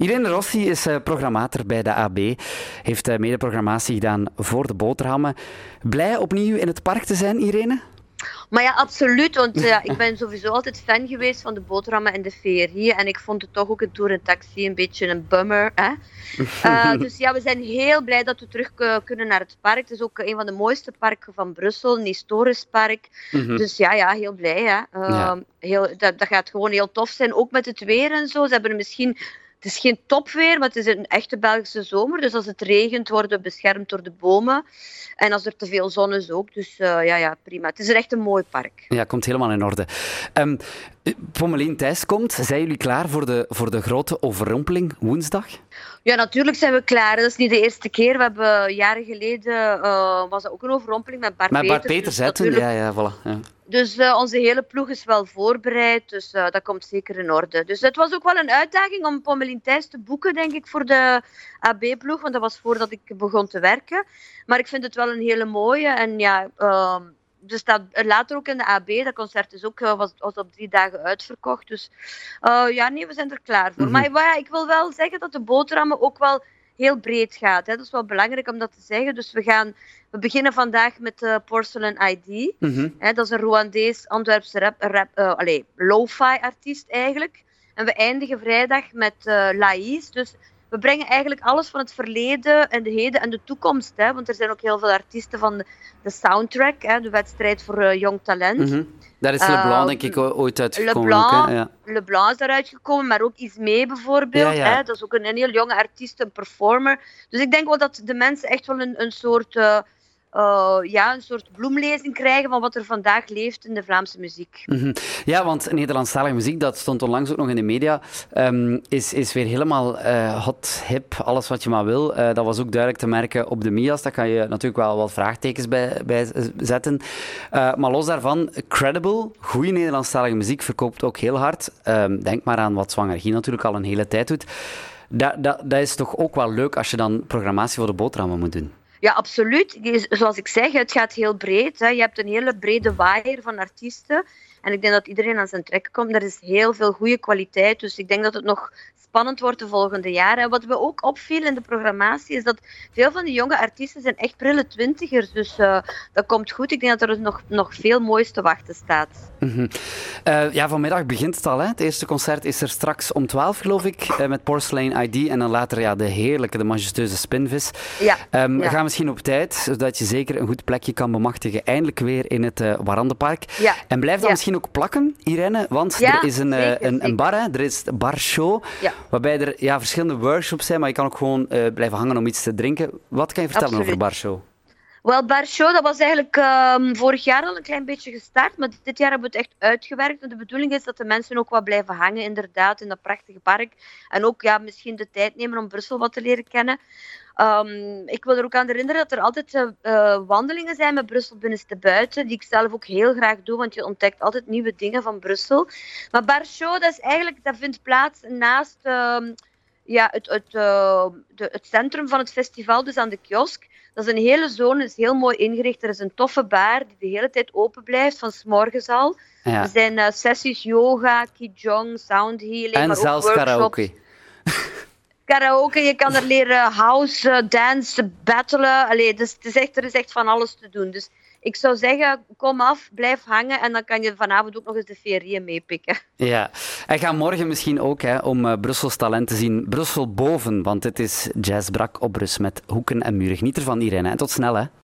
Irene Rossi is uh, programmator bij de AB. Heeft uh, mede-programmatie gedaan voor de boterhammen. Blij opnieuw in het park te zijn, Irene? Maar ja, absoluut. Want uh, ik ben sowieso altijd fan geweest van de boterhammen en de VRI. En ik vond het toch ook een tour in taxi een beetje een bummer. Hè? Uh, dus ja, we zijn heel blij dat we terug kunnen naar het park. Het is ook een van de mooiste parken van Brussel, een historisch park. Mm -hmm. Dus ja, ja, heel blij. Hè? Uh, ja. heel, dat, dat gaat gewoon heel tof zijn. Ook met het weer en zo. Ze hebben misschien het is geen topweer, maar het is een echte Belgische zomer. Dus als het regent, worden we beschermd door de bomen. En als er te veel zon is ook. Dus uh, ja, ja, prima. Het is een echt een mooi park. Ja, komt helemaal in orde. Um, Pommelien Thijs komt. Zijn jullie klaar voor de, voor de grote overrompeling woensdag? Ja, natuurlijk zijn we klaar. Dat is niet de eerste keer. We hebben jaren geleden uh, was dat ook een overrompeling met Bart met Peters. Bart Peters, dus natuurlijk... ja, ja, voilà. Ja. Dus uh, onze hele ploeg is wel voorbereid, dus uh, dat komt zeker in orde. Dus het was ook wel een uitdaging om Pommelien Thijs te boeken, denk ik, voor de AB-ploeg, want dat was voordat ik begon te werken. Maar ik vind het wel een hele mooie en ja... Uh, dus dat later ook in de AB, dat concert is ook, was, was op drie dagen uitverkocht. Dus ja, nee, we zijn er klaar voor. Mm -hmm. Maar ja, ik wil wel zeggen dat de boterhammen ook wel heel breed gaat. Hè. Dat is wel belangrijk om dat te zeggen. Dus we, gaan, we beginnen vandaag met uh, Porcelain ID. Mm -hmm. hè, dat is een Rwandees Antwerpse rap, rap, uh, allez, lo-fi artiest eigenlijk. En we eindigen vrijdag met uh, Laïs. Dus we brengen eigenlijk alles van het verleden en de heden en de toekomst. Hè? Want er zijn ook heel veel artiesten van de, soundtrack, hè? de wedstrijd voor uh, jong talent. Mm -hmm. Daar is Leblanc, uh, denk ik, ooit uitgekomen. Leblanc, ook, ja. Leblanc is daaruit gekomen, maar ook Ismee bijvoorbeeld. Ja, ja. Hè? Dat is ook een, een, heel jonge artiest, een performer. Dus ik denk wel dat de mensen echt wel een, een soort... Uh, uh, ja, een soort bloemlezing krijgen van wat er vandaag leeft in de Vlaamse muziek. -hmm. Ja, want Nederlandstalige muziek, dat stond onlangs ook nog in de media, um, is, is weer helemaal uh, hot, hip, alles wat je maar wil. Uh, dat was ook duidelijk te merken op de MIA's. Daar kan je natuurlijk wel wat vraagtekens bij, bij zetten. maar los daarvan, credible, goede Nederlandstalige muziek verkoopt ook heel hard. Um, denk maar aan wat Zwanger Guy natuurlijk al een hele tijd doet. Dat, dat, dat is toch ook wel leuk als je dan programmatie voor de boterhammen moet doen? Ja, absoluut. Zoals ik zeg, het gaat heel breed. Hè. Je hebt een hele brede waaier van artiesten. En ik denk dat iedereen aan zijn trek komt. Er is heel veel goede kwaliteit. Dus ik denk dat het nog spannend wordt de volgende jaren. En wat we ook opviel in de programmatie is dat veel van die jonge artiesten zijn echt prille twintigers. Dus uh, dat komt goed. Ik denk dat er nog, nog veel moois te wachten staat. Mm -hmm. uh, ja, vanmiddag begint het al. Hè? Het eerste concert is er straks om 12, geloof ik, uh, met Porcelain ID. En dan later ja, de heerlijke, de majestueuze Spinvis. Ja, um, ja. We gaan misschien op tijd, zodat je zeker een goed plekje kan bemachtigen. Eindelijk weer in het Warandenpark. Ja. En blijf dan ja. Misschien ook plakken, Irene. Want ja, er is een, zeker, een, een bar, hè? er is de Bar Show. Ja. Waarbij er ja, verschillende workshops zijn, maar je kan ook gewoon uh, blijven hangen om iets te drinken. Wat kan je vertellen Absoluut. over Bar Show? Wel, Bar Show, dat was eigenlijk um, vorig jaar al een klein beetje gestart, maar dit jaar hebben we het echt uitgewerkt. En de bedoeling is dat de mensen ook wat blijven hangen, inderdaad, in dat prachtige park. En ook ja, misschien de tijd nemen om Brussel wat te leren kennen. Um, ik wil er ook aan herinneren dat er altijd uh, wandelingen zijn met Brussel binnenste buiten, die ik zelf ook heel graag doe, want je ontdekt altijd nieuwe dingen van Brussel. Maar Bar Show, dat, is eigenlijk, dat vindt plaats naast um, ja, het, het, uh, de, het centrum van het festival, dus aan de kiosk. Dat is een hele zone, is heel mooi ingericht. Er is een toffe bar die de hele tijd open blijft, van s morgens al. Ja. Er zijn uh, sessies yoga, qigong, sound healing, en maar zelfs ook workshops. karaoke. Karaoke, je kan er leren house, uh, dance, battlen. Allee, dus het is echt, er is echt van alles te doen. Dus ik zou zeggen, kom af, blijf hangen en dan kan je vanavond ook nog eens de ferie meepikken. Ja, en ga morgen misschien ook hè, om uh, Brussels talent te zien. Brussel boven, want het is jazzbrak op Brus met hoeken en muren. Geniet ervan, Irene. En tot snel, hè.